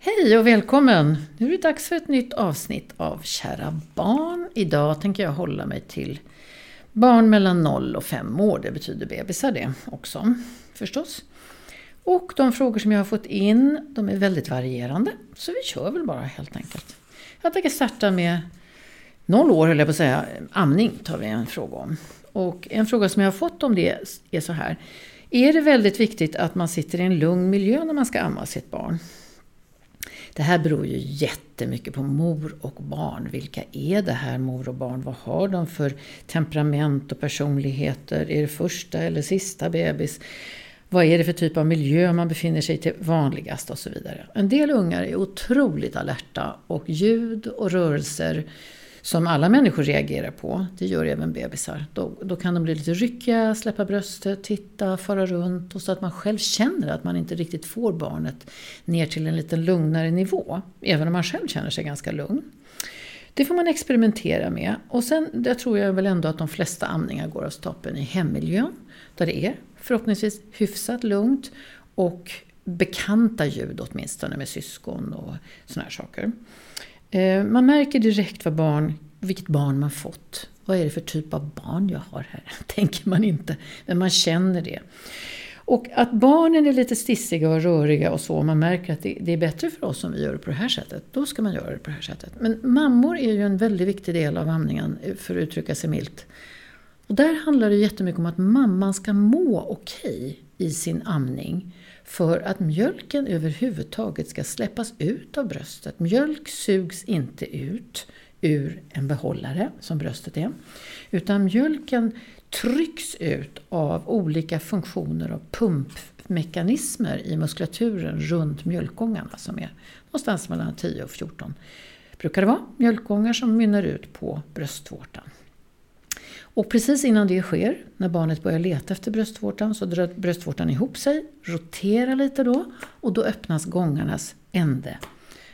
Hej och välkommen! Nu är det dags för ett nytt avsnitt av Kära barn. Idag tänker jag hålla mig till barn mellan 0 och 5 år. Det betyder bebisar det också, förstås. Och de frågor som jag har fått in, de är väldigt varierande. Så vi kör väl bara helt enkelt. Jag tänker starta med 0 år, höll jag på att säga. Amning tar vi en fråga om. Och en fråga som jag har fått om det är så här. Är det väldigt viktigt att man sitter i en lugn miljö när man ska amma sitt barn? Det här beror ju jättemycket på mor och barn. Vilka är det här mor och barn? Vad har de för temperament och personligheter? Är det första eller sista bebis? Vad är det för typ av miljö man befinner sig i till vanligast och så vidare. En del ungar är otroligt alerta och ljud och rörelser som alla människor reagerar på, det gör även bebisar. Då, då kan de bli lite ryckiga, släppa bröstet, titta, fara runt och så att man själv känner att man inte riktigt får barnet ner till en lite lugnare nivå. Även om man själv känner sig ganska lugn. Det får man experimentera med. Och sen det tror jag väl ändå att de flesta amningar går av stapeln i hemmiljön. Där det är förhoppningsvis hyfsat lugnt och bekanta ljud åtminstone med syskon och såna här saker. Eh, man märker direkt vad barn, vilket barn man fått. Vad är det för typ av barn jag har här? Tänker man inte, men man känner det. Och att barnen är lite stissiga och röriga och så, man märker att det, är bättre för oss om vi gör det på det här sättet, då ska man göra det på det här sättet. Men mammor är ju en väldigt viktig del av amningen, eh, för att uttrycka sig milt. Och där handlar det jättemycket om att mamman ska må okej i sin amning för att mjölken överhuvudtaget ska släppas ut av bröstet. Mjölk sugs inte ut ur en behållare, som bröstet är, utan mjölken trycks ut av olika funktioner och pumpmekanismer i muskulaturen runt mjölkgångarna som är någonstans mellan 10 och 14 brukar det vara mjölkgångar som mynnar ut på bröstvårtan. Och precis innan det sker, när barnet börjar leta efter bröstvårtan, så drar bröstvårtan ihop sig, roterar lite då och då öppnas gångarnas ände.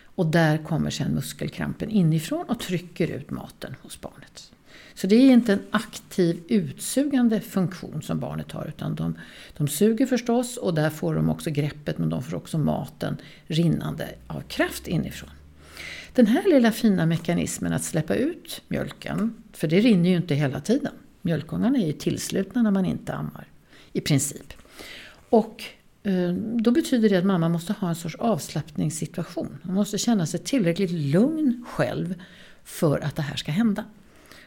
Och där kommer sedan muskelkrampen inifrån och trycker ut maten hos barnet. Så det är inte en aktiv utsugande funktion som barnet har utan de, de suger förstås och där får de också greppet men de får också maten rinnande av kraft inifrån. Den här lilla fina mekanismen att släppa ut mjölken, för det rinner ju inte hela tiden. Mjölkgångarna är ju tillslutna när man inte ammar, i princip. Och eh, då betyder det att mamma måste ha en sorts avslappningssituation. Hon måste känna sig tillräckligt lugn själv för att det här ska hända.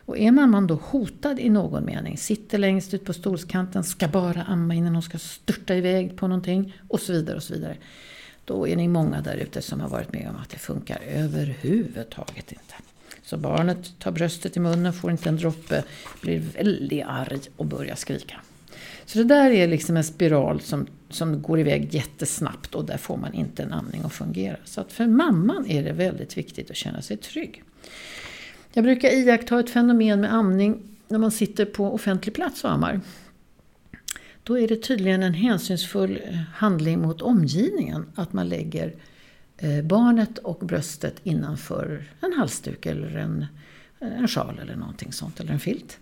Och är mamman då hotad i någon mening, sitter längst ut på stolskanten, ska bara amma innan hon ska störta iväg på någonting och så vidare och så vidare. Då är ni många där ute som har varit med om att det funkar överhuvudtaget inte. Så barnet tar bröstet i munnen, får inte en droppe, blir väldigt arg och börjar skrika. Så det där är liksom en spiral som, som går iväg jättesnabbt och där får man inte en amning att fungera. Så att för mamman är det väldigt viktigt att känna sig trygg. Jag brukar iaktta ett fenomen med amning när man sitter på offentlig plats och ammar. då är det tydligen en hänsynsfull handling mot omgivningen att man lägger Eh, barnet och bröstet innanför en halsduk eller en, en sjal eller någonting sånt, eller en filt.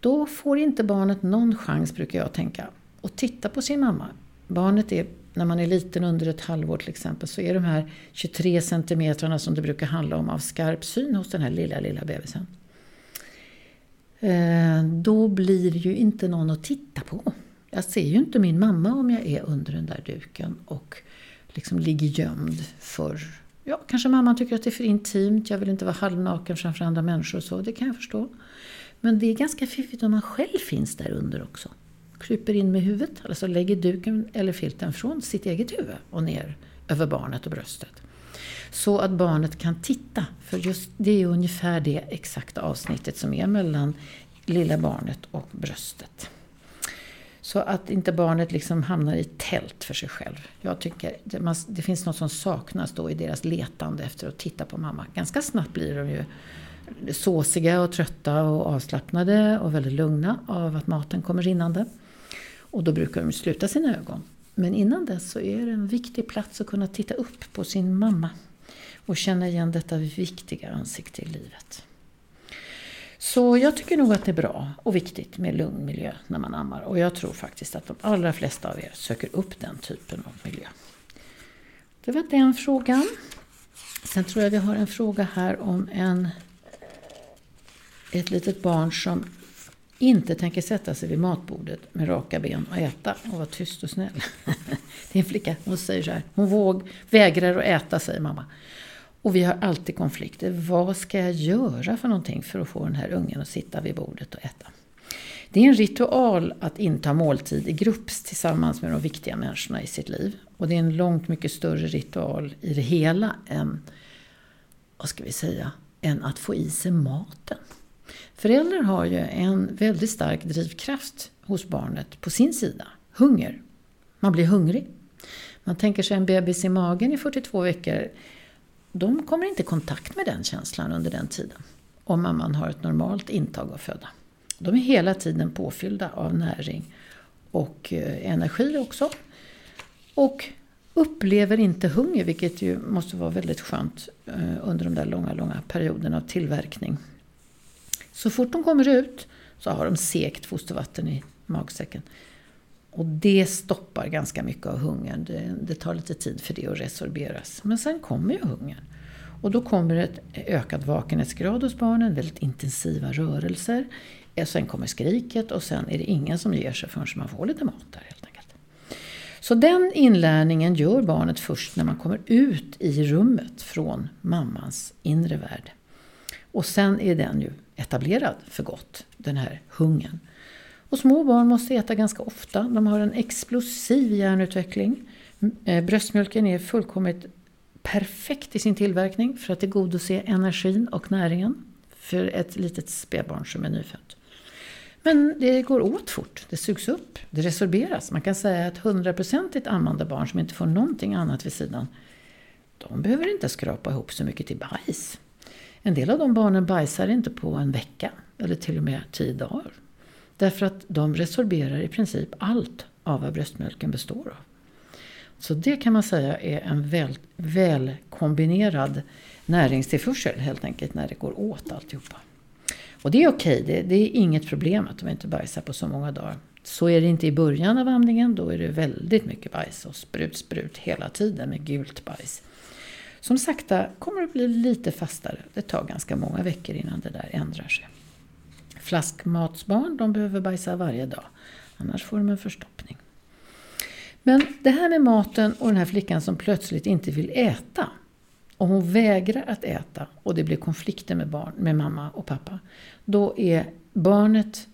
Då får inte barnet någon chans, brukar jag tänka, att titta på sin mamma. Barnet är, när man är liten, under ett halvår till exempel, så är de här 23 centimetrarna som det brukar handla om av skarp syn hos den här lilla, lilla bebisen. Eh, då blir det ju inte någon att titta på. Jag ser ju inte min mamma om jag är under den där duken och liksom ligger gömd för... Ja, kanske mamman tycker att det är för intimt, jag vill inte vara halvnaken framför andra människor och så, det kan jag förstå. Men det är ganska fiffigt om man själv finns där under också. Kryper in med huvudet, alltså lägger duken eller filten från sitt eget huvud och ner över barnet och bröstet. Så att barnet kan titta, för just det är ungefär det exakta avsnittet som är mellan lilla barnet och bröstet. Så att inte barnet liksom hamnar i tält för sig själv. Jag tycker det, man, det finns något som saknas då i deras letande efter att titta på mamma. Ganska snabbt blir de ju såsiga och trötta och avslappnade och väldigt lugna av att maten kommer rinnande. Och då brukar de sluta sina ögon. Men innan dess så är det en viktig plats att kunna titta upp på sin mamma och känna igen detta viktiga ansikte i livet. Så jag tycker nog att det är bra och viktigt med lugn miljö när man ammar. Och jag tror faktiskt att de allra flesta av er söker upp den typen av miljö. Det var den frågan. Sen tror jag vi har en fråga här om en, ett litet barn som inte tänker sätta sig vid matbordet med raka ben och äta och vara tyst och snäll. Det är en flicka, hon säger så här. Hon våg, vägrar att äta, säger mamma. Och vi har alltid konflikter. Vad ska jag göra för någonting för att få den här ungen att sitta vid bordet och äta? Det är en ritual att inta måltid i grupp tillsammans med de viktiga människorna i sitt liv. Och det är en långt mycket större ritual i det hela än, vad ska vi säga, än att få i sig maten. Föräldrar har ju en väldigt stark drivkraft hos barnet på sin sida. Hunger. Man blir hungrig. Man tänker sig en bebis i magen i 42 veckor de kommer inte i kontakt med den känslan under den tiden. Om mamman har ett normalt intag av föda. De är hela tiden påfyllda av näring och eh, energi också. Och upplever inte hunger, vilket ju måste vara väldigt skönt eh, under de där långa, långa perioderna av tillverkning. Så fort de kommer ut så har de sekt fostervatten i magsäcken. Och det stoppar ganska mycket av hungern. Det, det, tar lite tid för det att resorberas. Men sen kommer ju hungern. Och då kommer ett ökad vakenhetsgrad hos barnen, väldigt intensiva rörelser. Eh, sen kommer skriket och sen är det ingen som ger sig förrän man får lite mat där helt enkelt. Så den inlärningen gör barnet först när man kommer ut i rummet från mammans inre värld. Och sen är den ju etablerad för gott, den här hungern. Och små barn måste äta ganska ofta. De har en explosiv hjärnutveckling. Eh, bröstmjölken är fullkomligt perfekt i sin tillverkning för att tillgodose energin och näringen för ett litet spädbarn som är nyfött. Men det går åt fort, det sugs upp, det resorberas. Man kan säga att hundraprocentigt ammande barn som inte får någonting annat vid sidan, de behöver inte skrapa ihop så mycket till bajs. En del av de barnen bajsar inte på en vecka, eller till och med tio dagar. Därför att de resorberar i princip allt av vad bröstmjölken består av. Så det kan man säga är en väl, väl kombinerad näringstillförsel helt enkelt när det går åt alltihopa. Och det är okej, det, det är inget problem att de inte bajsar på så många dagar. Så är det inte i början av amningen, då är det väldigt mycket bajs och sprut, sprut hela tiden med gult bajs. Som sakta kommer att bli lite fastare. Det tar ganska många veckor innan det där ändrar sig. Flaskmatsbarn de behöver bajsa varje dag. Annars får de en förstoppning. Men det här med maten och den här flickan som plötsligt inte vill äta. Och hon vägrar att äta och det blir konflikter med, barn, med mamma och pappa. Då är barnet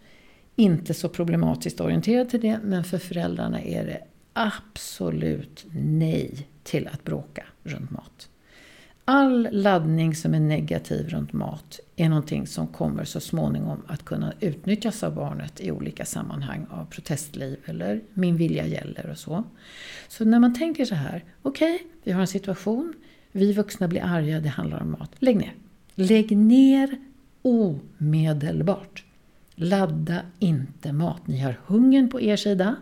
inte så problematiskt orienterat till det men för föräldrarna är det absolut nej till att bråka runt mat. All laddning som är negativ runt mat är någonting som kommer så småningom att kunna utnyttjas av barnet i olika sammanhang av protestliv eller min vilja gäller och så. Så när man tänker så här, okej, okay, vi har en situation, vi vuxna blir arga, det handlar om mat. Lägg ner. Lägg ner omedelbart. Ladda inte mat. Ni har hungern på er sida.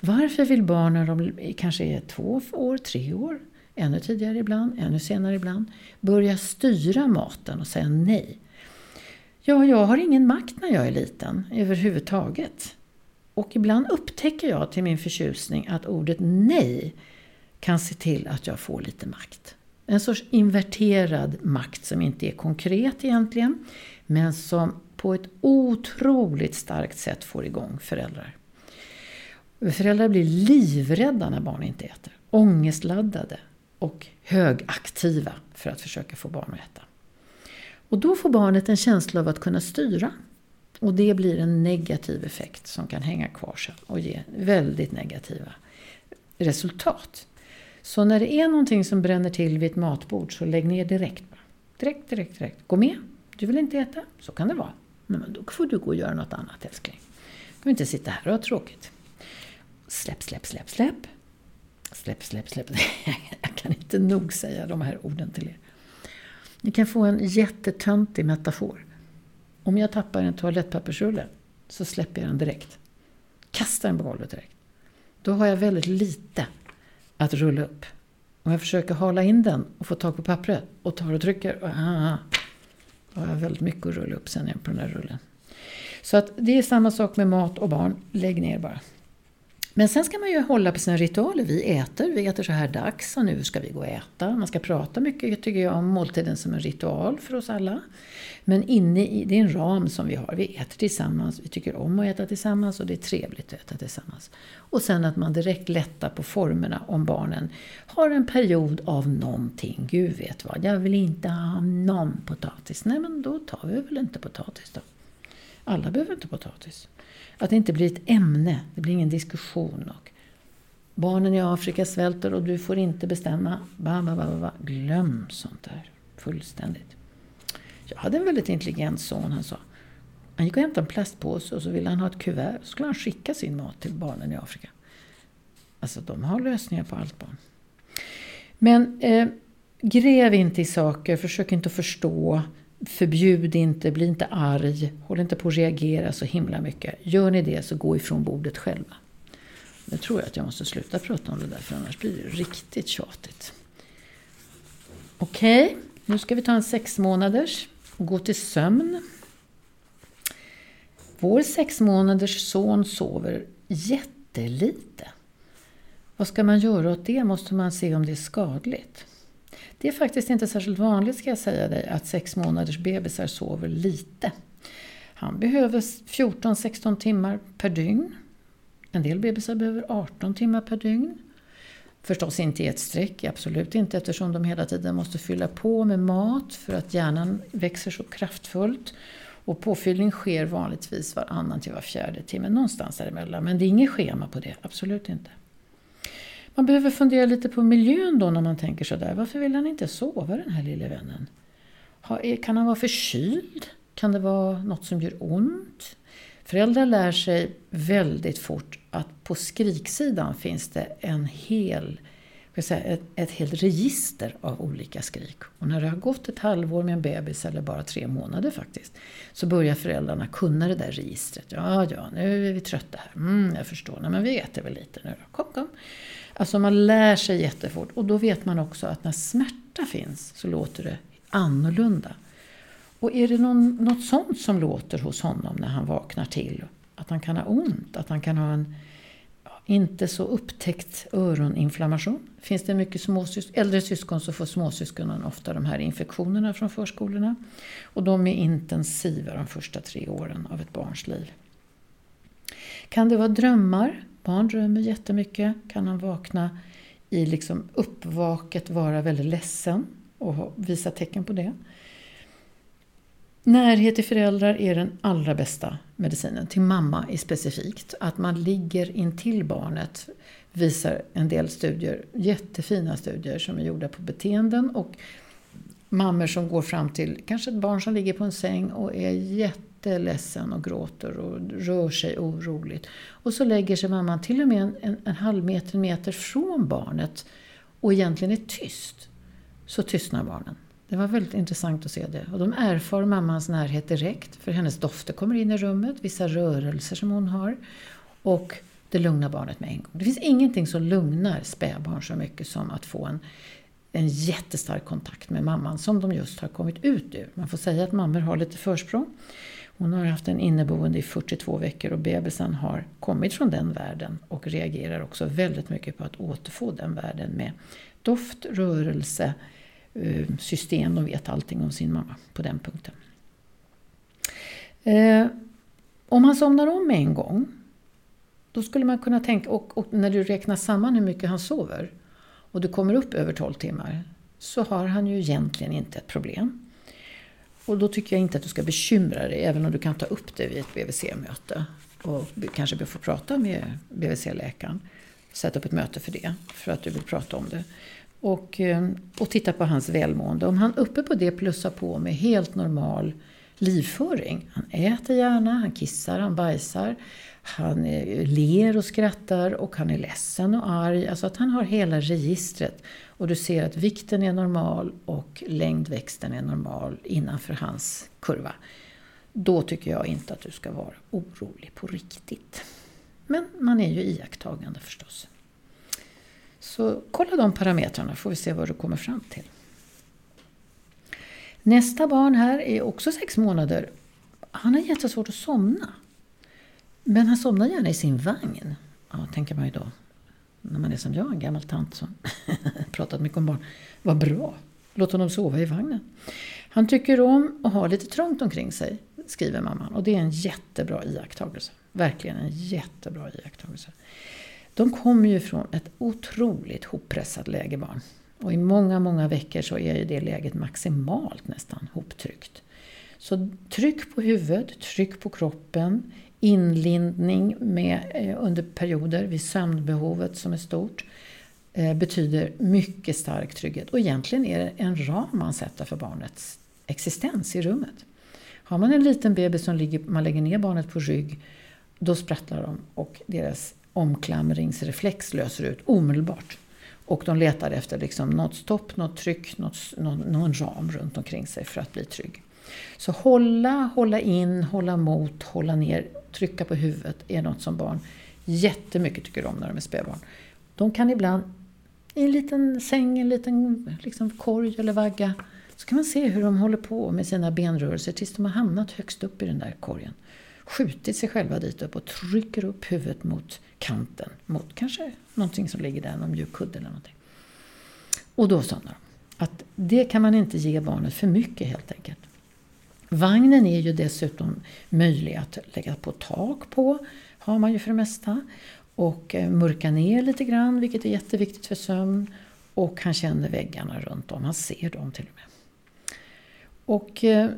Varför vill barn när de kanske är två år, tre år, ännu tidigare ibland, ännu senare ibland, börja styra maten och säga nej? Ja, jag har ingen makt när jag är liten överhuvudtaget. Och ibland upptäcker jag till min förtjusning att ordet nej kan se till att jag får lite makt. En sorts inverterad makt som inte är konkret egentligen, men som på ett otroligt starkt sätt får igång föräldrar. Föräldrar blir livrädda när barn inte äter. Ångestladdade och högaktiva för att försöka få barn att äta. Och då får barnet en känsla av att kunna styra. Och det blir en negativ effekt som kan hänga kvar sen och ge väldigt negativa resultat. Så när det är någonting som bränner till vid ett matbord så lägg ner direkt. Direkt, direkt, direkt. Gå med. Du vill inte äta? Så kan det vara. Men då får du gå och göra något annat älskling. Du kan inte sitta här och ha tråkigt. Släpp, släpp, släpp, släpp. Släpp, släpp, släpp. Jag kan inte nog säga de här orden till er. Ni kan få en jättetöntig metafor. Om jag tappar en toalettpappersrulle så släpper jag den direkt. Kastar den på golvet direkt. Då har jag väldigt lite att rulla upp. Om jag försöker hala in den och få tag på pappret och tar och trycker, aha, då har jag väldigt mycket att rulla upp sen igen på den där rullen. Så att det är samma sak med mat och barn. Lägg ner bara. Men sen ska man ju hålla på sina ritualer. Vi äter, vi äter så här dags och nu ska vi gå och äta. Man ska prata mycket tycker jag om måltiden som en ritual för oss alla. Men inne i, det är en ram som vi har. Vi äter tillsammans, vi tycker om att äta tillsammans och det är trevligt att äta tillsammans. Och sen att man direkt lättar på formerna om barnen har en period av någonting. Gud vet vad, jag vill inte ha någon potatis. Nej men då tar vi väl inte potatis då. Alla behöver inte potatis. Att det inte blir ett ämne, det blir ingen diskussion. Och barnen i Afrika svälter och du får inte bestämma. Ba, ba, ba, ba. Glöm sånt där fullständigt. Jag hade en väldigt intelligent son, han sa. Han gick och hämtade en plastpåse och så ville han ha ett kuvert. Så skulle han skicka sin mat till barnen i Afrika. Alltså de har lösningar på allt barn. Men eh, gräv inte i saker, försök inte att förstå. Förbjud inte, bli inte arg, håll inte på att reagera så himla mycket. Gör ni det så gå ifrån bordet själva. Nu tror jag att jag måste sluta prata om det där för annars blir det riktigt tjatigt. Okej, okay, nu ska vi ta en sex månaders och gå till sömn. Vår sex månaders son sover jättelite. Vad ska man göra åt det? Måste man se om det är skadligt? Det är faktiskt inte särskilt vanligt ska jag säga dig att sex månaders bebisar sover lite. Han behöver 14-16 timmar per dygn. En del bebisar behöver 18 timmar per dygn. Förstås inte i ett streck, absolut inte eftersom de hela tiden måste fylla på med mat för att hjärnan växer så kraftfullt. Och påfyllning sker vanligtvis varannan till var fjärde timme, någonstans däremellan. Men det är inget schema på det, absolut inte. Man behöver fundera lite på miljön då när man tänker sådär. Varför vill han inte sova den här lille vännen? Kan han vara förkyld? Kan det vara något som gör ont? Föräldrar lär sig väldigt fort att på skriksidan finns det en hel, säga, ett, ett helt register av olika skrik. Och när det har gått ett halvår med en bebis, eller bara tre månader faktiskt, så börjar föräldrarna kunna det där registret. Ja, ja, nu är vi trötta här. Mm, jag förstår. Nej, men vi äter väl lite nu då. Kom, kom. Alltså man lär sig jättefort. Och då vet man också att när smärta finns så låter det annorlunda. Och är det någon, något sånt som låter hos honom när han vaknar till? Att han kan ha ont, att han kan ha en inte så upptäckt öroninflammation. Finns det mycket småsys äldre syskon så får småsyskonen ofta de här infektionerna från förskolorna. Och de är intensiva de första tre åren av ett barns liv. Kan det vara drömmar? Barn drömmer jättemycket. Kan han vakna i liksom uppvaket vara väldigt ledsen och visa tecken på det. Närhet till föräldrar är den allra bästa medicinen, till mamma i specifikt. Att man ligger intill barnet visar en del studier, jättefina studier som är gjorda på beteenden och mammor som går fram till kanske ett barn som ligger på en säng och är jätteledsen och gråter och rör sig oroligt. Och så lägger sig mamman till och med en, en, en halv meter, meter från barnet och egentligen är tyst. Så tystnar barnen. Det var väldigt intressant att se det. Och de erfar mammans närhet direkt, för hennes dofter kommer in i rummet, vissa rörelser som hon har. Och det lugnar barnet med en gång. Det finns ingenting som lugnar spädbarn så mycket som att få en, en jättestark kontakt med mamman som de just har kommit ut ur. Man får säga att mammor har lite försprång. Hon har haft en inneboende i 42 veckor och bebisen har kommit från den världen och reagerar också väldigt mycket på att återfå den världen med doft, rörelse, eh, Eh, system. De vet allting om sin mamma på den punkten. Eh, om han somnar om en gång, då skulle man kunna tänka, och, och, när du räknar samman hur mycket han sover och du kommer upp över 12 timmar, så har han ju egentligen inte ett problem. Och då tycker jag inte att du ska bekymra dig, även om du kan ta upp det vid ett BVC-möte. Och kanske få prata med BVC-läkaren. Sätta upp ett möte för det, för att du vill prata om det. Och, eh, och titta på hans välmående. Om han uppe på det plussar på med helt normal livföring. Han äter gärna, han kissar, han bajsar. Han eh, ler och skrattar och han är ledsen och arg. Alltså att han har hela registret. Och du ser att vikten är normal och längdväxten är normal innanför hans kurva. Då tycker jag inte att du ska vara orolig på riktigt. Men man är ju iakttagande förstås. Så kolla de parametrarna får vi se vad du kommer fram till. Nästa barn här är också sex månader. Han har jättesvårt att somna. Men han somnar gärna i sin vagn. Ja, tänker man ju då. När man är som jag, en gammal tant som pratat mycket om barn. Vad bra! Låt honom sova i vagnen. Han tycker om att ha lite trångt omkring sig, skriver mamman. Och det är en jättebra iakttagelse. Verkligen en jättebra iakttagelse. De kommer ju från ett otroligt hoppressat läge, barn. Och i många, många veckor så är ju det läget maximalt nästan hoptryckt. Så tryck på huvudet, tryck på kroppen, inlindning med, eh, under perioder vid sömnbehovet som är stort eh, betyder mycket stark trygghet. Och egentligen är det en ram man sätter för barnets existens i rummet. Har man en liten bebis som ligger, man lägger ner barnet på rygg, då sprattlar de och deras omklamringsreflex löser ut omedelbart. Och de letar efter liksom något stopp, något tryck, något, någon, någon ram runt omkring sig för att bli trygg. Så hålla, hålla in, hålla mot, hålla ner, trycka på huvudet är något som barn jättemycket tycker om när de är spädbarn. De kan ibland i en liten säng, en liten liksom, korg eller vagga så kan man se hur de håller på med sina benrörelser tills de har hamnat högst upp i den där korgen. Skjutit sig själva dit upp och trycker upp huvudet mot kanten, mot kanske någonting som ligger där, någon mjuk kudde eller någonting. Och då somnar de. Att det kan man inte ge barnet för mycket helt enkelt. Vagnen är ju dessutom möjlig att lägga på tak på, har man ju för det mesta. Och eh, mörka ner lite grann, vilket är jätteviktigt för sömn. Och han känner väggarna runt om, han ser dem till och med. Och eh,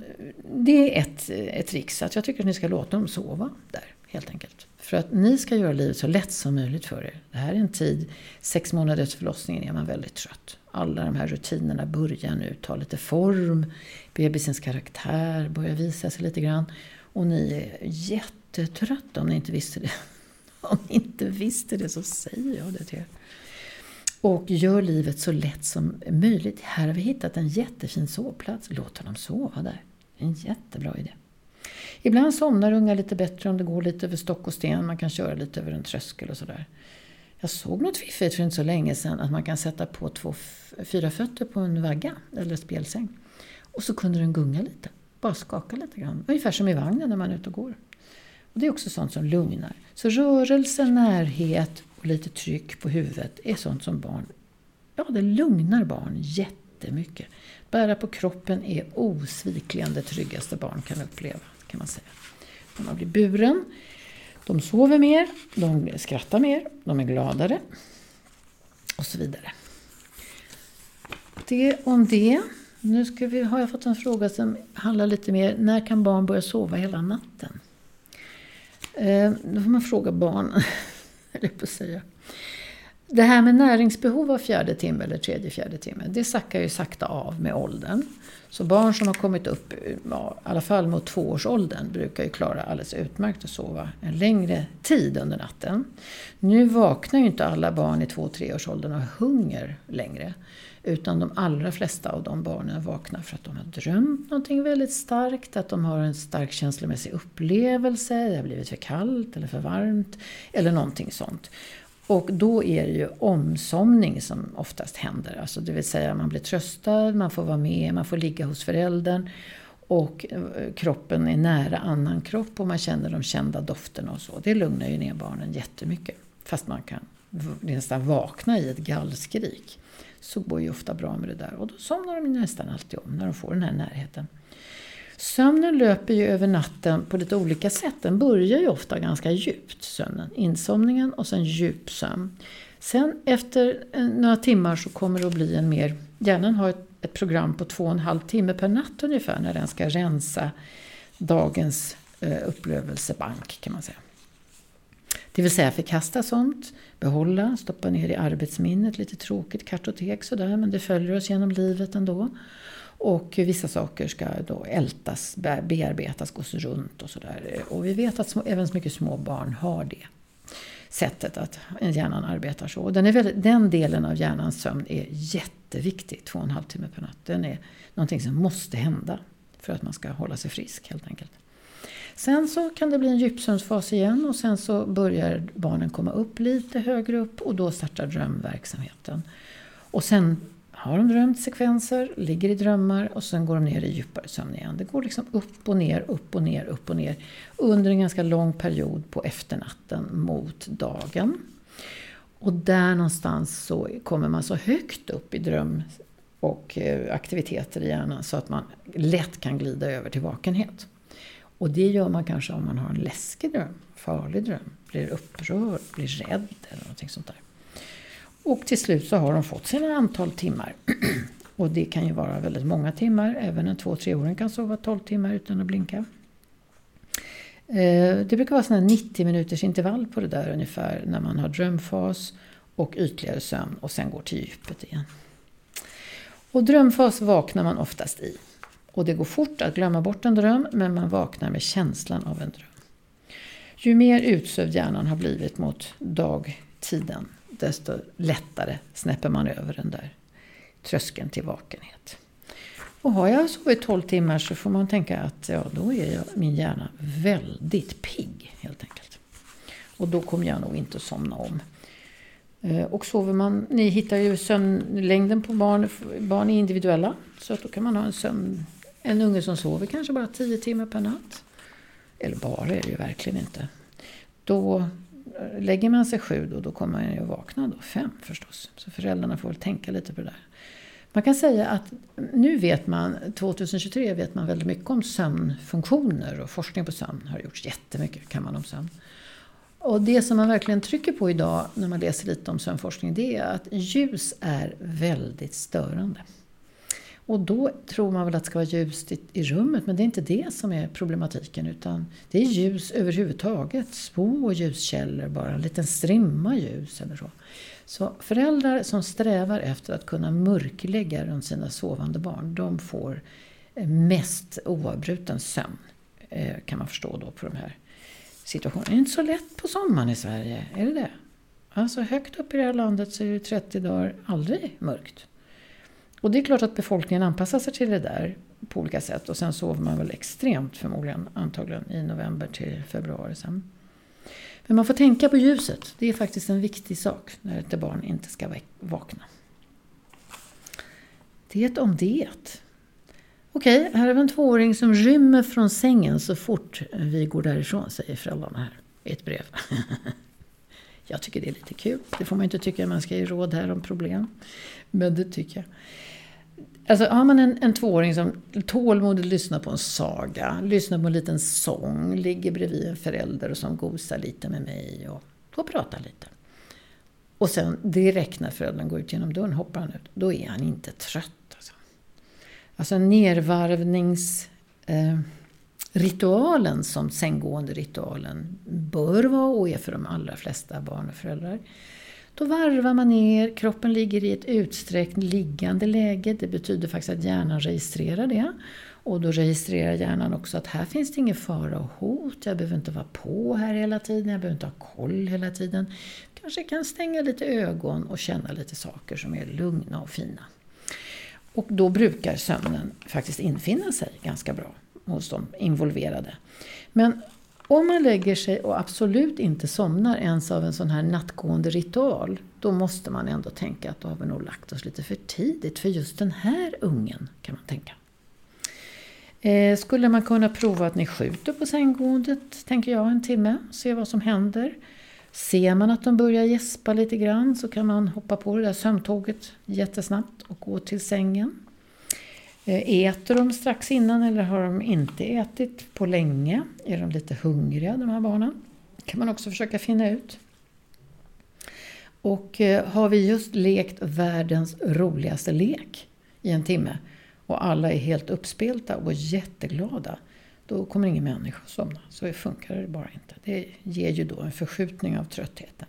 det är ett, eh, ett trix, att jag tycker att ni ska låta dem sova där, helt enkelt. För att ni ska göra livet så lätt som möjligt för er. Det här är en tid, sex månader efter förlossningen är man väldigt trött. Alla de här rutinerna börjar nu ta lite form. Bebisens karaktär börjar visa sig lite grann. Och ni är jättetrötta om ni inte visste det. Om ni inte visste det så säger jag det till er. Och gör livet så lätt som möjligt. Här har vi hittat en jättefin sovplats. Låt honom sova där. En jättebra idé. Ibland somnar unga lite bättre om det går lite över stock och sten. Man kan köra lite över en tröskel och sådär. Jag såg något fiffigt för inte så länge sedan att man kan sätta på två, fyra fötter på en vagga eller spelsäng. Och så kunde den gunga lite. Bara skaka lite grann. Ungefär som i vagnen när man är ute och går. Och det är också sånt som lugnar. Så rörelse, närhet och lite tryck på huvudet är sånt som barn, ja det lugnar barn jättemycket. Bära på kroppen är osvikligen det tryggaste barn kan uppleva kan man säga. När man blir buren. De sover mer, de skrattar mer, de är gladare och så vidare. Det om det. Nu ska vi, har jag fått en fråga som handlar lite mer, när kan barn börja sova hela natten? Eh, då får man fråga barn, eller på att säga. Det här med näringsbehov av fjärde timme eller tredje, fjärde timme, det sackar ju sakta av med åldern. Så barn som har kommit upp, ja, i alla fall mot tvåårsåldern, brukar ju klara alldeles utmärkt att sova en längre tid under natten. Nu vaknar ju inte alla barn i två treårsåldern och hunger längre. Utan de allra flesta av de barnen vaknar för att de har drömt någonting väldigt starkt, att de har en stark känslomässig upplevelse, det har blivit för kallt eller för varmt, eller någonting sånt. Och då är det ju omsomning som oftast händer. Alltså det vill säga man blir tröstad, man får vara med, man får ligga hos föräldern. Och eh, kroppen är nära annan kropp och man känner de kända dofterna och så. Det lugnar ju ner barnen jättemycket. Fast man kan nästan vakna i ett gallskrik. Så går ju ofta bra med det där. Och då somnar de nästan alltid om när de får den här närheten. Sömnen löper ju över natten på lite olika sätt. Den börjar ju ofta ganska djupt, sömnen. Insomningen och sen djupsömn. Sen efter eh, några timmar så kommer det att bli en mer... Hjärnan har ett, ett program på två och en halv timme per natt ungefär när den ska rensa dagens eh, upplevelsebank kan man säga. Det vill säga förkasta sånt, behålla, stoppa ner i arbetsminnet, lite tråkigt kartotek sådär men det följer oss genom livet ändå. Och vissa saker ska då ältas, bearbetas, gås runt och sådär. Och vi vet att små, även mycket små barn har det sättet att hjärnan arbetar så. Den, är väldigt, den delen av hjärnans sömn är jätteviktig, två och en halv timme per natt. Den är någonting som måste hända för att man ska hålla sig frisk helt enkelt. Sen så kan det bli en djupsömnsfas igen och sen så börjar barnen komma upp lite högre upp och då startar drömverksamheten. Och sen har de drömt sekvenser, ligger i drömmar och sen går de ner i djupare sömn igen. Det går liksom upp och ner, upp och ner, upp och ner under en ganska lång period på efternatten mot dagen. Och där någonstans så kommer man så högt upp i dröm och eh, aktiviteter i hjärnan så att man lätt kan glida över till vakenhet. Och det gör man kanske om man har en läskig dröm, farlig dröm, blir upprörd, blir rädd eller någonting sånt där. Och till slut så har de fått sina antal timmar. Och det kan ju vara väldigt många timmar. Även en två treåring kan sova 12 timmar utan att blinka. Eh, det brukar vara sådana 90 minuters intervall på det där ungefär när man har drömfas och ytligare sömn och sen går till djupet igen. Och drömfas vaknar man oftast i. Och det går fort att glömma bort en dröm men man vaknar med känslan av en dröm. Ju mer utsövd hjärnan har blivit mot dagtiden desto lättare snäpper man över den där tröskeln till vakenhet. Och har jag sovit 12 timmar så får man tänka att ja, då är jag, min hjärna väldigt pigg helt enkelt. Och då kommer jag nog inte att somna om. Eh, och sover man, ni hittar ju sömnlängden på barn, barn är individuella. Så att då kan man ha en sömn, en unge som sover kanske bara 10 timmar per natt. Eller bara är det ju verkligen inte. Då eh, lägger man sig sju då, då kommer man ju vakna då fem förstås. Så föräldrarna får väl tänka lite på det där. Man kan säga att nu vet man, 2023 vet man väldigt mycket om sömnfunktioner och forskning på sömn har gjorts jättemycket kan man om sömn. Och det som man verkligen trycker på idag när man läser lite om sömnforskning det är att ljus är väldigt störande. Och då tror man väl att det ska vara ljust i, i, rummet, men det är inte det som är problematiken. Utan det är ljus överhuvudtaget. Små ljuskällor bara, en liten strimma ljus eller så. Så föräldrar som strävar efter att kunna mörklägga runt sina sovande barn, de får eh, mest oavbruten sömn. Eh, kan man förstå då på de här situationerna. Det är inte så lätt på sommaren i Sverige, är det det? Alltså högt upp i det här landet så är det 30 dagar aldrig mörkt. Och det är klart att befolkningen anpassar sig till det där på olika sätt. Och sen sover man väl extremt förmodligen, antagligen i november till februari sen. Men man får tänka på ljuset. Det är faktiskt en viktig sak när ett barn inte ska vakna. Det om det. Okej, här har vi en tvååring som rymmer från sängen så fort vi går därifrån, säger föräldrarna här i ett brev. Jag tycker det är lite kul. Det får man inte tycka, man ska ge råd här om problem. Men det tycker jag. Alltså har man en, en tvååring som tålmodigt lyssnar på en saga, lyssnar på en liten sång, ligger bredvid en förälder och som gosar lite med mig och får prata lite. Och sen direkt när föräldern går ut genom dörren hoppar han ut. Då är han inte trött. Alltså, alltså nervarvningsritualen eh, som sänggående ritualen bör vara och är för de allra flesta barn och föräldrar. Då varvar man ner, kroppen ligger i ett utsträckt liggande läge. Det betyder faktiskt att hjärnan registrerar det. Och då registrerar hjärnan också att här finns det ingen fara och hot. Jag behöver inte vara på här hela tiden. Jag behöver inte ha koll hela tiden. Kanske kan stänga lite ögon och känna lite saker som är lugna och fina. Och då brukar sömnen faktiskt infinna sig ganska bra hos de involverade. Men om man lägger sig och absolut inte somnar ens av en sån här nattgående ritual, då måste man ändå tänka att då har vi nog lagt oss lite för tidigt för just den här ungen, kan man tänka. Eh, skulle man kunna prova att ni skjuter på sänggåendet, tänker jag, en timme, se vad som händer. Ser man att de börjar gäspa lite grann så kan man hoppa på det där sömntåget jättesnabbt och gå till sängen. Eh, äter de strax innan eller har de inte ätit på länge? Är de lite hungriga de här barnen? kan man också försöka finna ut. Och eh, har vi just lekt världens roligaste lek i en timme och alla är helt uppspelta och jätteglada, då kommer ingen människa att somna. Så funkar det bara inte. Det ger ju då en förskjutning av tröttheten.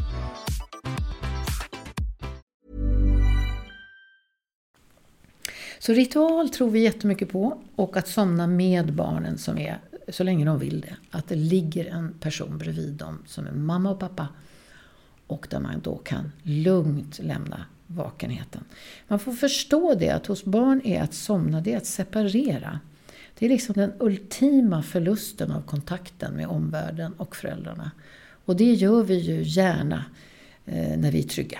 Så ritual tror vi jättemycket på och att somna med barnen som är, så länge de vill det. Att det ligger en person bredvid dem som är mamma och pappa och där man då kan lugnt lämna vakenheten. Man får förstå det att hos barn är att somna, det är att separera. Det är liksom den ultima förlusten av kontakten med omvärlden och föräldrarna. Och det gör vi ju gärna eh, när vi är trygga.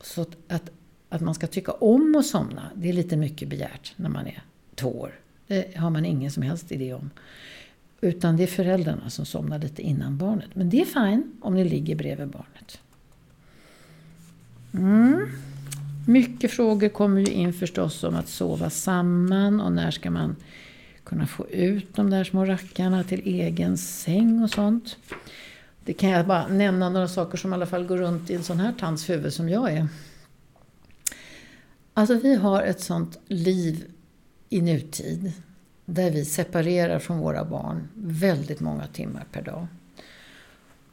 Så att att att man ska tycka om att somna, det är lite mycket begärt när man är två år. Det har man ingen som helst idé om. Utan det är föräldrarna som somnar lite innan barnet. Men det är fine om ni ligger bredvid barnet. Mm. Mycket frågor kommer ju in förstås om att sova samman och när ska man kunna få ut de där små rackarna till egen säng och sånt. Det kan jag bara nämna några saker som i alla fall går runt i en sån här tants huvud som jag är. Alltså vi har ett sånt liv i nutid där vi separerar från våra barn väldigt många timmar per dag.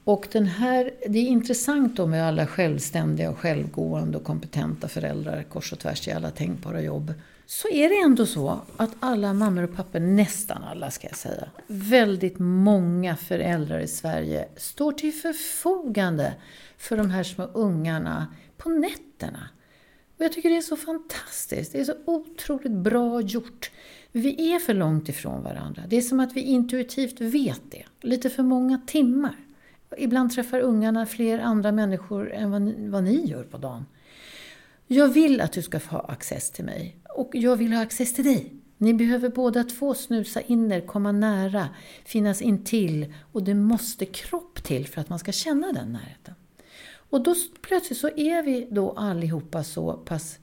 Och den här, det är intressant då med alla självständiga och självgående och kompetenta föräldrar kors och tvärs i alla tänkbara jobb. Så är det ändå så att alla mammor och pappor, nästan alla ska jag säga, väldigt många föräldrar i Sverige står till förfogande för de här små ungarna på nätterna. Och jag tycker det är så fantastiskt. Det är så otroligt bra gjort. Vi är för långt ifrån varandra. Det är som att vi intuitivt vet det. Lite för många timmar. Ibland träffar ungarna fler andra människor än vad ni, vad ni gör på dagen. Jag vill att du ska få ha access till mig. Och jag vill ha access till dig. Ni behöver båda två snusa in er, komma nära, finnas intill. Och det måste kropp till för att man ska känna den närheten. Och då plötsligt så är vi då allihopa så pass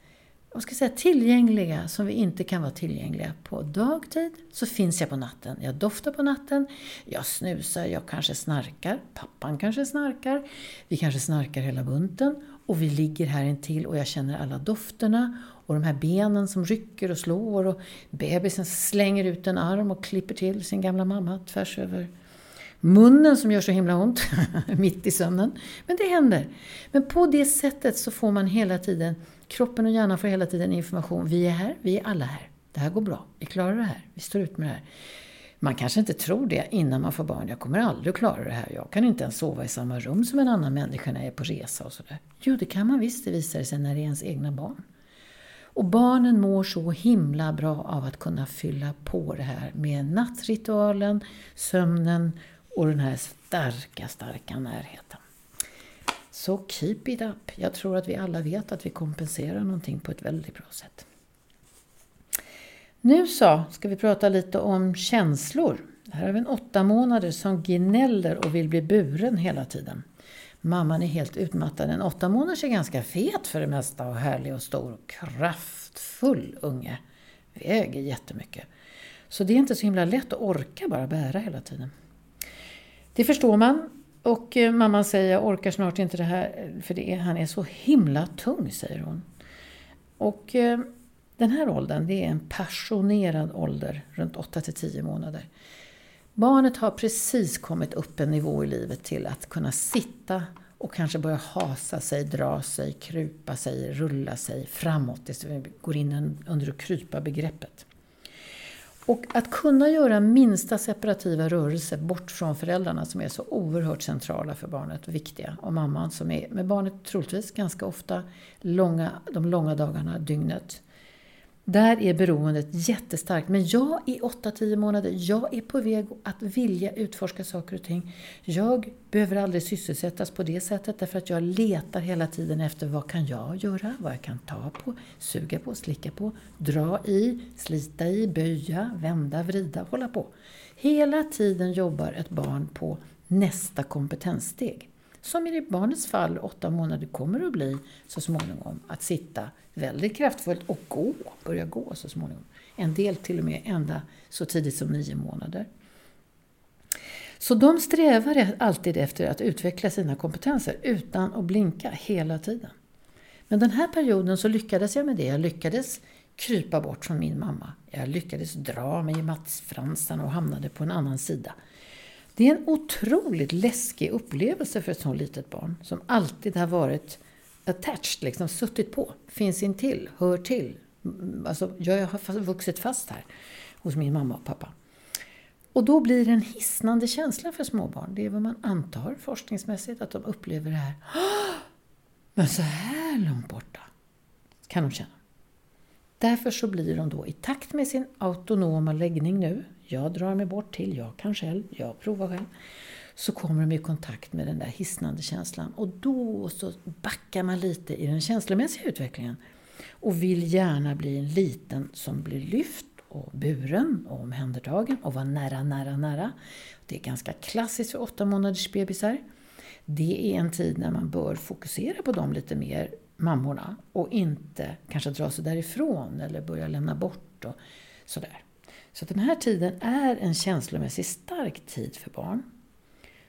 vad ska jag säga, tillgängliga som vi inte kan vara tillgängliga på dagtid. Så finns jag på natten. Jag doftar på natten, jag snusar, jag kanske snarkar, pappan kanske snarkar, vi kanske snarkar hela bunten. Och vi ligger här intill och jag känner alla dofterna och de här benen som rycker och slår och bebisen slänger ut en arm och klipper till sin gamla mamma tvärs över munnen som gör så himla ont mitt i sömnen. Men det händer. Men på det sättet så får man hela tiden, kroppen och hjärnan får hela tiden information. Vi är här, vi är alla här. Det här går bra, vi klarar det här, vi står ut med det här. Man kanske inte tror det innan man får barn. Jag kommer aldrig klara det här. Jag kan inte ens sova i samma rum som en annan människa när jag är på resa och sådär. Jo, det kan man visst. Det visar sig när det är ens egna barn. Och barnen mår så himla bra av att kunna fylla på det här med nattritualen, sömnen och den här starka, starka närheten. Så keep it up. Jag tror att vi alla vet att vi kompenserar någonting på ett väldigt bra sätt. Nu så ska vi prata lite om känslor. Här har vi en åtta månader som gnäller och vill bli buren hela tiden. Mamman är helt utmattad. En åtta månaders är ganska fet för det mesta och härlig och stor och kraftfull unge. Väger jättemycket. Så det är inte så himla lätt att orka bara bära hela tiden. Det förstår man. Och eh, mamman säger, jag orkar snart inte det här för det är, han är så himla tung, säger hon. Och eh, den här åldern, det är en passionerad ålder, runt 8 till 10 månader. Barnet har precis kommit upp en nivå i livet till att kunna sitta och kanske börja hasa sig, dra sig, krupa sig, rulla sig framåt. Det går in under att krypa begreppet. Och att kunna göra minsta separativa rörelse bort från föräldrarna som är så oerhört centrala för barnet och viktiga. Och mamman som är med barnet troligtvis ganska ofta långa, de långa dagarna, dygnet. Där är beroendet jättestarkt. Men jag i 8-10 månader, jag är på väg att vilja utforska saker och ting. Jag behöver aldrig sysselsättas på det sättet därför att jag letar hela tiden efter vad kan jag göra, vad jag kan ta på, suga på, slicka på, dra i, slita i, böja, vända, vrida, hålla på. Hela tiden jobbar ett barn på nästa kompetenssteg. Som i barnets fall, åtta månader, kommer att bli så småningom att sitta väldigt kraftfullt och gå, börja gå så småningom. En del till och med ända så tidigt som nio månader. Så de strävar alltid efter att utveckla sina kompetenser utan att blinka hela tiden. Men den här perioden så lyckades jag med det. Jag lyckades krypa bort från min mamma. Jag lyckades dra mig i Matsfransarna och hamnade på en annan sida. Det är en otroligt läskig upplevelse för ett sånt litet barn som alltid har varit attached, liksom suttit på, finns intill, hör till. Mm, alltså, jag har vuxit fast här hos min mamma och pappa. Och då blir det en hisnande känsla för småbarn. Det är vad man antar forskningsmässigt, att de upplever det här. Men så här långt borta kan de känna. Därför så blir de då i takt med sin autonoma läggning nu, jag drar mig bort till, jag kan själv, jag provar själv, så kommer de i kontakt med den där hisnande känslan. Och då så backar man lite i den känslomässiga utvecklingen och vill gärna bli en liten som blir lyft och buren och omhändertagen och vara nära, nära, nära. Det är ganska klassiskt för åtta månaders bebisar. Det är en tid när man bör fokusera på dem lite mer, mammorna, och inte kanske dra sig därifrån eller börja lämna bort och sådär. Så den här tiden är en känslomässigt stark tid för barn.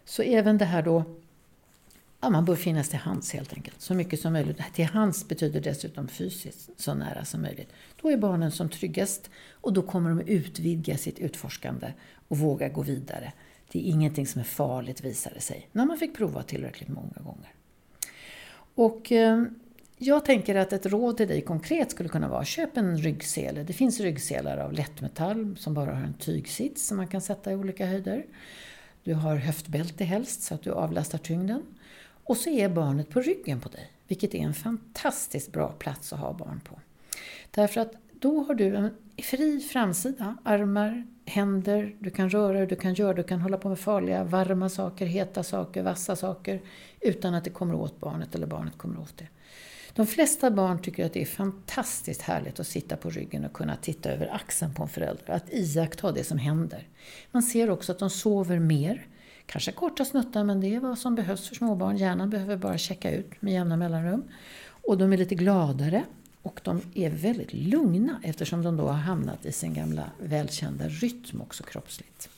Så även det här då, ja, man bör finnas till hands helt enkelt. Så mycket som möjligt. Till hands betyder dessutom fysiskt, så nära som möjligt. Då är barnen som tryggast och då kommer de utvidga sitt utforskande och våga gå vidare. Det är ingenting som är farligt visade det sig, när man fick prova tillräckligt många gånger. Och eh, jag tänker att ett råd till dig konkret skulle kunna vara köp en ryggsele. Det finns ryggselar av lättmetall som bara har en tygsits som man kan sätta i olika höjder. Du har höftbälte helst så att du avlastar tyngden. Och så är barnet på ryggen på dig, vilket är en fantastiskt bra plats att ha barn på. Därför att då har du en fri framsida, armar, händer, du kan röra du kan göra, du kan hålla på med farliga, varma saker, heta saker, vassa saker utan att det kommer åt barnet eller barnet kommer åt det. De flesta barn tycker att det är fantastiskt härligt att sitta på ryggen och kunna titta över axeln på en förälder, att iaktta det som händer. Man ser också att de sover mer, kanske korta snuttar men det är vad som behövs för småbarn. Hjärnan behöver bara checka ut med jämna mellanrum. Och de är lite gladare och de är väldigt lugna eftersom de då har hamnat i sin gamla välkända rytm också kroppsligt.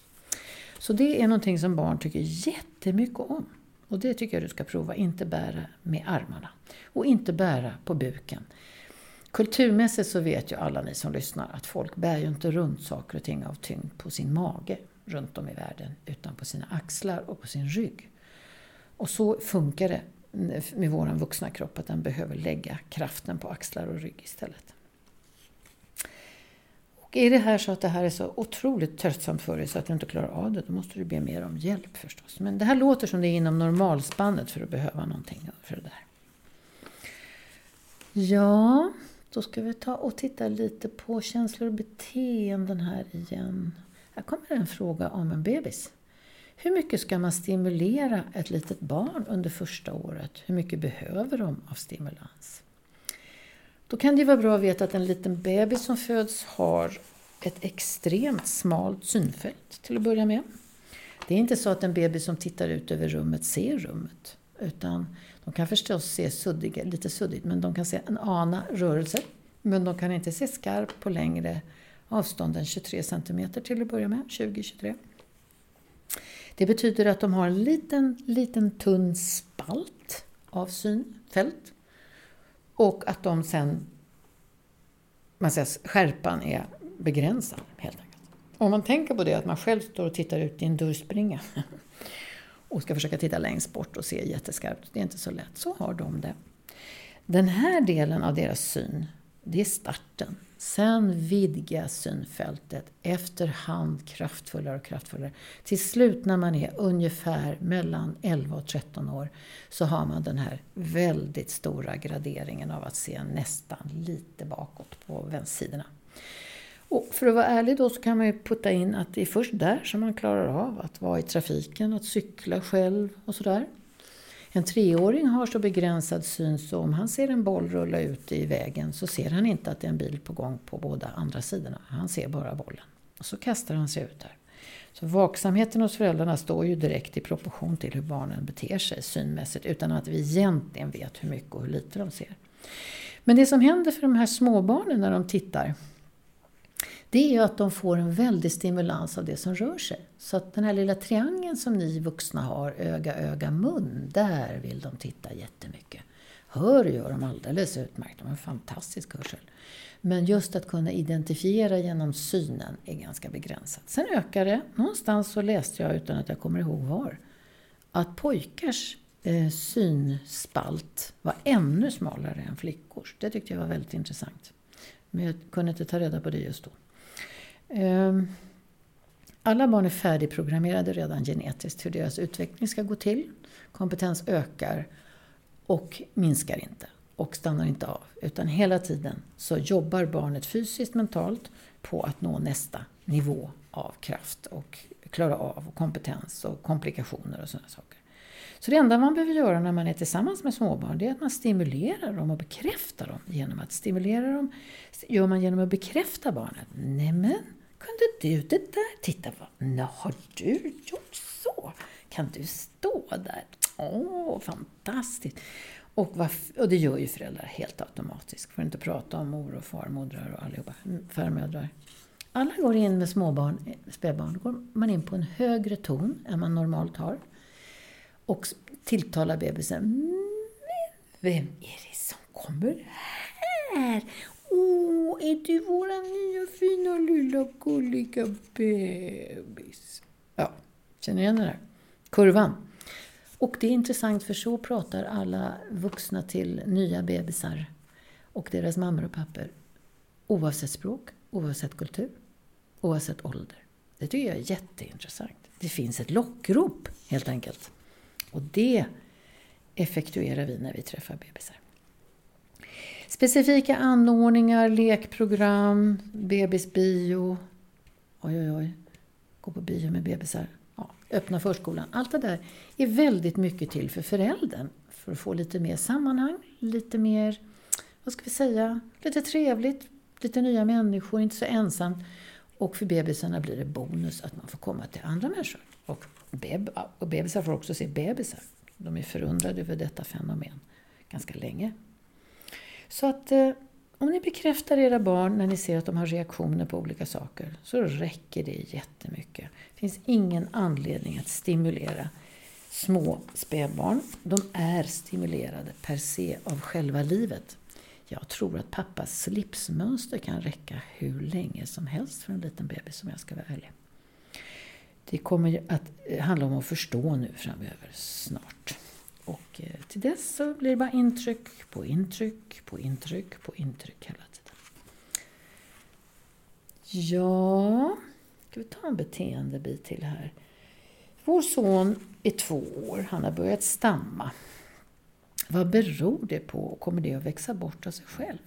Så det är någonting som barn tycker jättemycket om. Och det tycker jag du ska prova. Inte bära med armarna. Och inte bära på buken. Kulturmässigt så vet ju alla ni som lyssnar att folk bär ju inte runt saker och ting av tyngd på sin mage runt om i världen. Utan på sina axlar och på sin rygg. Och så funkar det med vår vuxna kropp. Att den behöver lägga kraften på axlar och rygg istället. Och är det här så att det här är så otroligt tröttsamt för dig så att du inte klarar av det, då måste du be mer om hjälp förstås. Men det här låter som det är inom normalspannet för att behöva någonting för det där. Ja, då ska vi ta och titta lite på känslor och beteenden här igen. Här kommer en fråga om en bebis. Hur mycket ska man stimulera ett litet barn under första året? Hur mycket behöver de av stimulans? Då kan det vara bra att veta att en liten bebis som föds har ett extremt smalt synfält till att börja med. Det är inte så att en bebis som tittar ut över rummet ser rummet. Utan de kan förstås se suddiga, lite suddigt, men de kan se en ana rörelser. Men de kan inte se skarpt på längre avstånd än 23 cm till att börja med, 20-23. Det betyder att de har en liten, liten tunn spalt av synfält. Och att de sen, man säger, skärpan är begränsad helt enkelt. Om man tänker på det att man själv står och tittar ut i en dörrspringa och ska försöka titta längst bort och se jätteskarpt, det är inte så lätt, så har de det. Den här delen av deras syn, det är starten. Sen vidgas synfältet efterhand kraftfullare och kraftfullare. Till slut när man är ungefär mellan 11 och 13 år så har man den här väldigt stora graderingen av att se nästan lite bakåt på vänstersidorna. Och för att vara ärlig då så kan man ju putta in att det är först där som man klarar av att vara i trafiken, att cykla själv och sådär. En treåring har så begränsad syn så om han ser en boll rulla ut i vägen så ser han inte att det är en bil på gång på båda andra sidorna. Han ser bara bollen. Och så kastar han sig ut där. Så vaksamheten hos föräldrarna står ju direkt i proportion till hur barnen beter sig synmässigt utan att vi egentligen vet hur mycket och hur lite de ser. Men det som händer för de här småbarnen när de tittar det är ju att de får en väldig stimulans av det som rör sig. Så att den här lilla triangeln som ni vuxna har, öga, öga, mun, där vill de titta jättemycket. Hör gör de alldeles utmärkt, de har en fantastisk hörsel. Men just att kunna identifiera genom synen är ganska begränsat. Sen ökar det. Någonstans så läste jag, utan att jag kommer ihåg var, att pojkars eh, synspalt var ännu smalare än flickors. Det tyckte jag var väldigt intressant. Men jag kunde inte ta reda på det just då. Ehm, alla barn är färdigprogrammerade redan genetiskt hur deras utveckling ska gå till. Kompetens ökar och minskar inte och stannar inte av. Utan hela tiden så jobbar barnet fysiskt, mentalt på att nå nästa nivå av kraft och klara av och kompetens och komplikationer och sådana saker. Så det enda man behöver göra när man är tillsammans med småbarn det är att man stimulerar dem och bekräftar dem. Genom att stimulera dem gör man genom att bekräfta barnet. Nämen, kunde du det där? Titta, vad, har du gjort så? Kan du stå där? Åh, fantastiskt! Och, och det gör ju föräldrar helt automatiskt. får inte prata om mor och farmodrar och allihopa, mm, farmödrar. Alla går in med småbarn, eh, spädbarn, går man in på en högre ton än man normalt har. Och tilltalar bebisen. Mm, vem är det som kommer här? Åh, är du vår nya fina lilla gulliga bebis? Ja, känner igen den där? Kurvan. Och det är intressant för så pratar alla vuxna till nya bebisar och deras mammor och pappor. Oavsett språk, oavsett kultur, oavsett ålder. Det tycker jag är jätteintressant. Det finns ett lockrop helt enkelt. Och det effektuerar vi när vi träffar bebisar. Specifika anordningar, lekprogram, bebisbio. Oj, oj, oj. Gå på bio med bebisar. Ja, öppna förskolan. Allt det där är väldigt mycket till för föräldern. För att få lite mer sammanhang, lite mer, vad ska vi säga, lite trevligt, lite nya människor, inte så ensamt Och för bebisarna blir det bonus att man får komma till andra människor. Och, beb och bebisar får också se bebisar. De är förundrade över detta fenomen ganska länge. Så att eh, om ni bekräftar era barn när ni ser att de har reaktioner på olika saker så räcker det jättemycket. Det finns ingen anledning att stimulera små spädbarn. De är stimulerade per se av själva livet. Jag tror att pappas slipsmönster kan räcka hur länge som helst för en liten bebis om jag ska vara ärlig. Det kommer att eh, handla om att förstå nu framöver snart. Och eh, till dess så blir det bara intryck på intryck på intryck på intryck hela tiden. Ja, ska vi ta en beteendebit till här. Vår son är två år. Han har börjat stamma. Vad beror det på? Kommer det att växa bort av sig själv?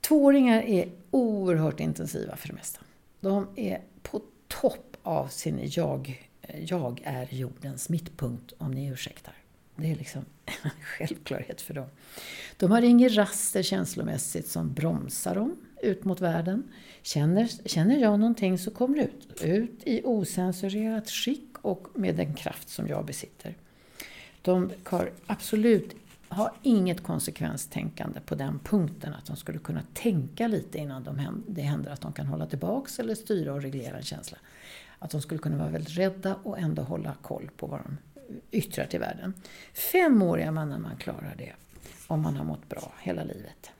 Tvååringar är oerhört intensiva för det mesta. De är på topp av sin jag, jag är jordens mittpunkt, om ni ursäktar. Det är liksom en självklarhet för dem. De har inget raster känslomässigt som bromsar dem ut mot världen. Känner, känner jag någonting så kommer det ut. Ut i osensurerat skick och med den kraft som jag besitter. De har absolut har inget konsekvenstänkande på den punkten att de skulle kunna tänka lite innan de, det händer att de kan hålla tillbaks eller styra och reglera en känsla. Att de skulle kunna vara väldigt rädda och ändå hålla koll på vad de yttrar till världen. Femåriga mannen man klarar det, om man har mått bra hela livet.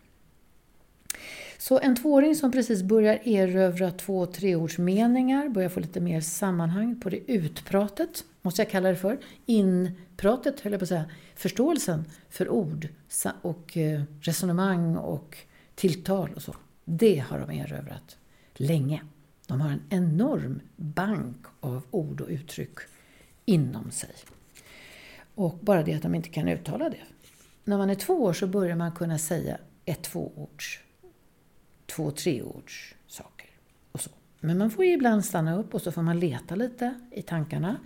Så en tvååring som precis börjar erövra två treordsmeningar, börjar få lite mer sammanhang på det utpratet, måste jag kalla det för. Inpratet, höll jag på att säga. Förståelsen för ord och eh, resonemang och tilltal och så. Det har de erövrat länge. De har en enorm bank av ord och uttryck inom sig. Och bara det att de inte kan uttala det. När man är två år så börjar man kunna säga ett tvåords, två treords saker. Och så. Men man får ibland stanna upp och så får man leta lite i tankarna.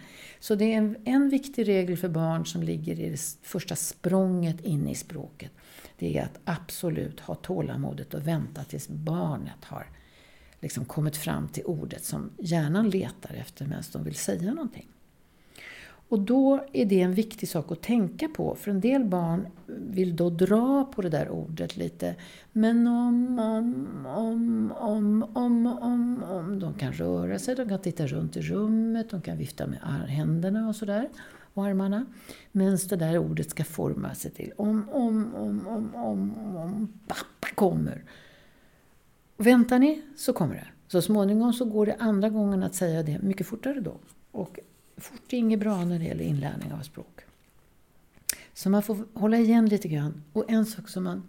Så det är en, en viktig regel för barn som ligger i det första språnget in i språket. Det är att absolut ha tålamodet och vänta tills barnet har liksom kommit fram till ordet som hjärnan letar efter medan de vill säga någonting. Och då är det en viktig sak att tänka på, för en del barn vill då dra på det där ordet lite. Men om, om, om, om, om, om, om. De kan röra sig, de kan titta runt i rummet, de kan vifta med händerna och sådär, och armarna. Medan det där ordet ska forma sig till om, om, om, om, om, om, pappa kommer. Väntar ni så kommer det. Så småningom så går det andra gången att säga det mycket fortare då. Och fort är inget bra när det gäller inlärning av språk. Så man får hålla igen lite grann. Och en sak som man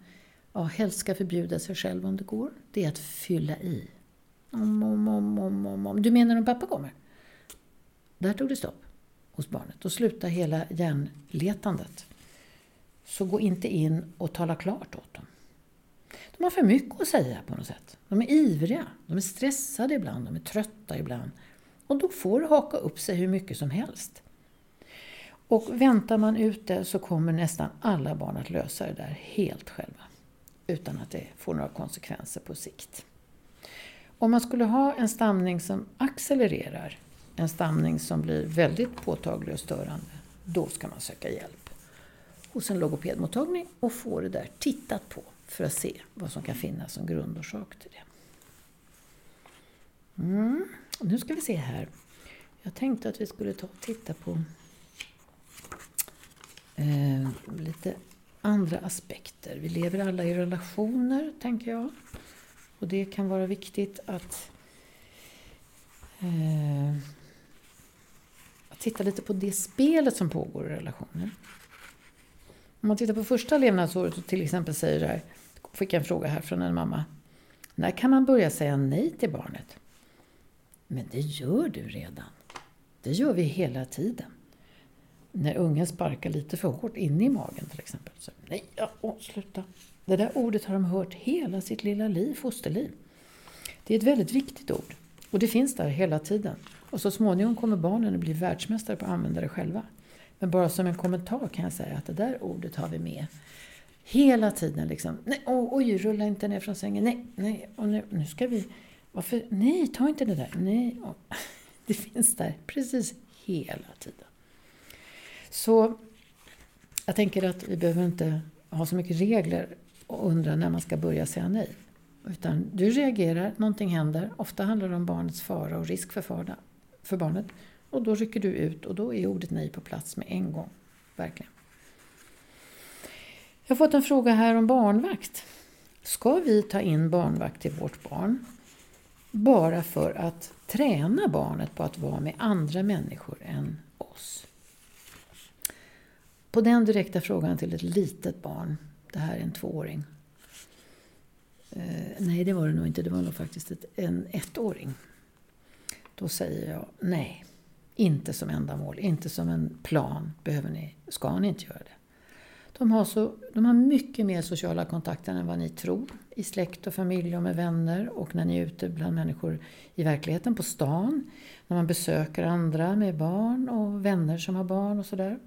ja, helst ska förbjuda sig själv om det går, det är att fylla i. Om, om, om, om, om, om. Du menar om pappa kommer? Där tog det stopp hos barnet. Då slutar hela hjärnletandet. Så gå inte in och tala klart åt dem. De har för mycket att säga på något sätt. De är ivriga, de är stressade ibland, de är trötta ibland. Och då får det haka upp sig hur mycket som helst. Och väntar man ute så kommer nästan alla barn att lösa det där helt själva. Utan att det får några konsekvenser på sikt. Om man skulle ha en stamning som accelererar, en stamning som blir väldigt påtaglig och störande, då ska man söka hjälp hos en logopedmottagning och få det där tittat på för att se vad som kan finnas som grundorsak till det. Mm. Nu ska vi se här. Jag tänkte att vi skulle ta och titta på eh, lite andra aspekter. Vi lever alla i relationer, tänker jag. Och det kan vara viktigt att, eh, att titta lite på det spelet som pågår i relationer. Om man tittar på första levnadsåret och till exempel säger det här, fick jag en fråga här från en mamma. När kan man börja säga nej till barnet? Men det gör du redan. Det gör vi hela tiden. När ungen sparkar lite för hårt inne i magen till exempel. Så, nej, ja, åh, sluta. Det där ordet har de hört hela sitt lilla liv, fosterliv. Det är ett väldigt viktigt ord. Och det finns där hela tiden. Och så småningom kommer barnen att bli världsmästare på att använda det själva. Men bara som en kommentar kan jag säga att det där ordet har vi med hela tiden. Liksom. Nej, oh, oj, rulla inte ner från sängen. Nej, nej, och nu, nu ska vi varför? Nej, ta inte det där. Nej. Det finns där precis hela tiden. Så jag tänker att vi behöver inte ha så mycket regler och undra när man ska börja säga nej. Utan du reagerar, någonting händer. Ofta handlar det om barnets fara och risk för, fara, för barnet. Och då rycker du ut och då är ordet nej på plats med en gång. Verkligen. Jag har fått en fråga här om barnvakt. Ska vi ta in barnvakt till vårt barn? bara för att träna barnet på att vara med andra människor än oss. På den direkta frågan till ett litet barn, det här är en tvååring. Eh, nej, det var det nog inte. Det var nog faktiskt ett, en ettåring. Då säger jag nej. Inte som ändamål, inte som en plan behöver ni, ska ni inte göra det. De har, så, de har mycket mer sociala kontakter än vad ni tror. I släkt och familj och med vänner och när ni är ute bland människor i verkligheten, på stan. När man besöker andra med barn och vänner som har barn och sådär.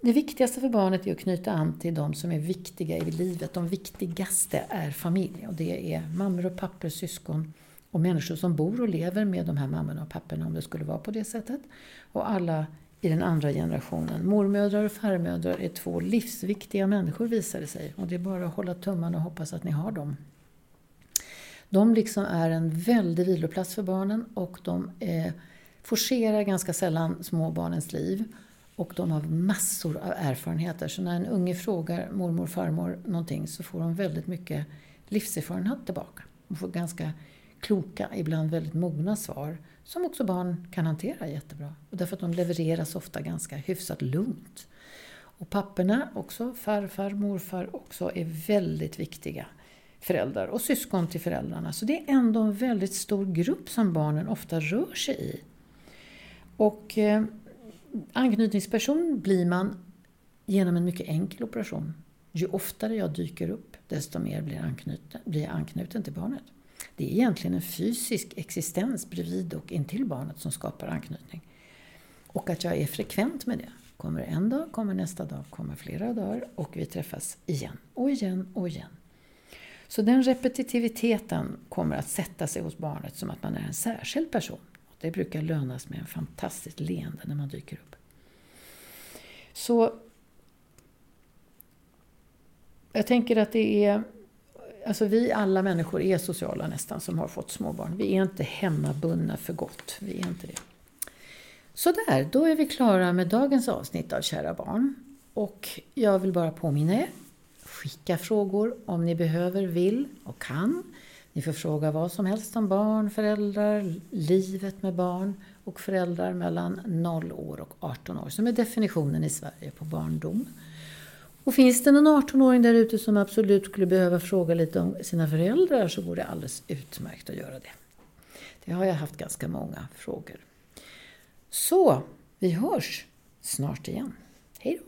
Det viktigaste för barnet är att knyta an till de som är viktiga i livet. De viktigaste är familj. Och det är mammor och pappor, syskon och människor som bor och lever med de här mammorna och papporna om det skulle vara på det sättet. Och alla i den andra generationen. Mormödrar och farmödrar är två livsviktiga människor visar det sig. Och det är bara att hålla tummarna och hoppas att ni har dem. De liksom är en väldig viloplats för barnen och de eh, forcerar ganska sällan småbarnens liv. Och de har massor av erfarenheter. Så när en unge frågar mormor och farmor någonting så får de väldigt mycket livserfarenhet tillbaka. De får ganska kloka, ibland väldigt mogna svar som också barn kan hantera jättebra. Och därför att de levereras ofta ganska hyfsat lugnt. Och papporna också, farfar, morfar också, är väldigt viktiga föräldrar och syskon till föräldrarna. Så det är ändå en väldigt stor grupp som barnen ofta rör sig i. Och eh, anknytningsperson blir man genom en mycket enkel operation. Ju oftare jag dyker upp, desto mer blir, anknuten, blir jag anknuten till barnet. Det är egentligen en fysisk existens bredvid och intill barnet som skapar anknytning. Och att jag är frekvent med det. Kommer en dag, kommer nästa dag, kommer flera dagar och vi träffas igen och igen och igen. Så den repetitiviteten kommer att sätta sig hos barnet som att man är en särskild person. Det brukar lönas med en fantastiskt leende när man dyker upp. Så jag tänker att det är Alltså vi alla människor är sociala nästan som har fått småbarn. Vi är inte hemmabundna för gott. Vi är inte det. Sådär, då är vi klara med dagens avsnitt av Kära barn. Och jag vill bara påminna er. Skicka frågor om ni behöver, vill och kan. Ni får fråga vad som helst om barn, föräldrar, livet med barn och föräldrar mellan 0 år och 18 år, som är definitionen i Sverige på barndom. Och finns det någon 18-åring där ute som absolut skulle behöva fråga lite om sina föräldrar så går det alldeles utmärkt att göra det. Det har jag haft ganska många frågor. Så, vi hörs snart igen. Hej då!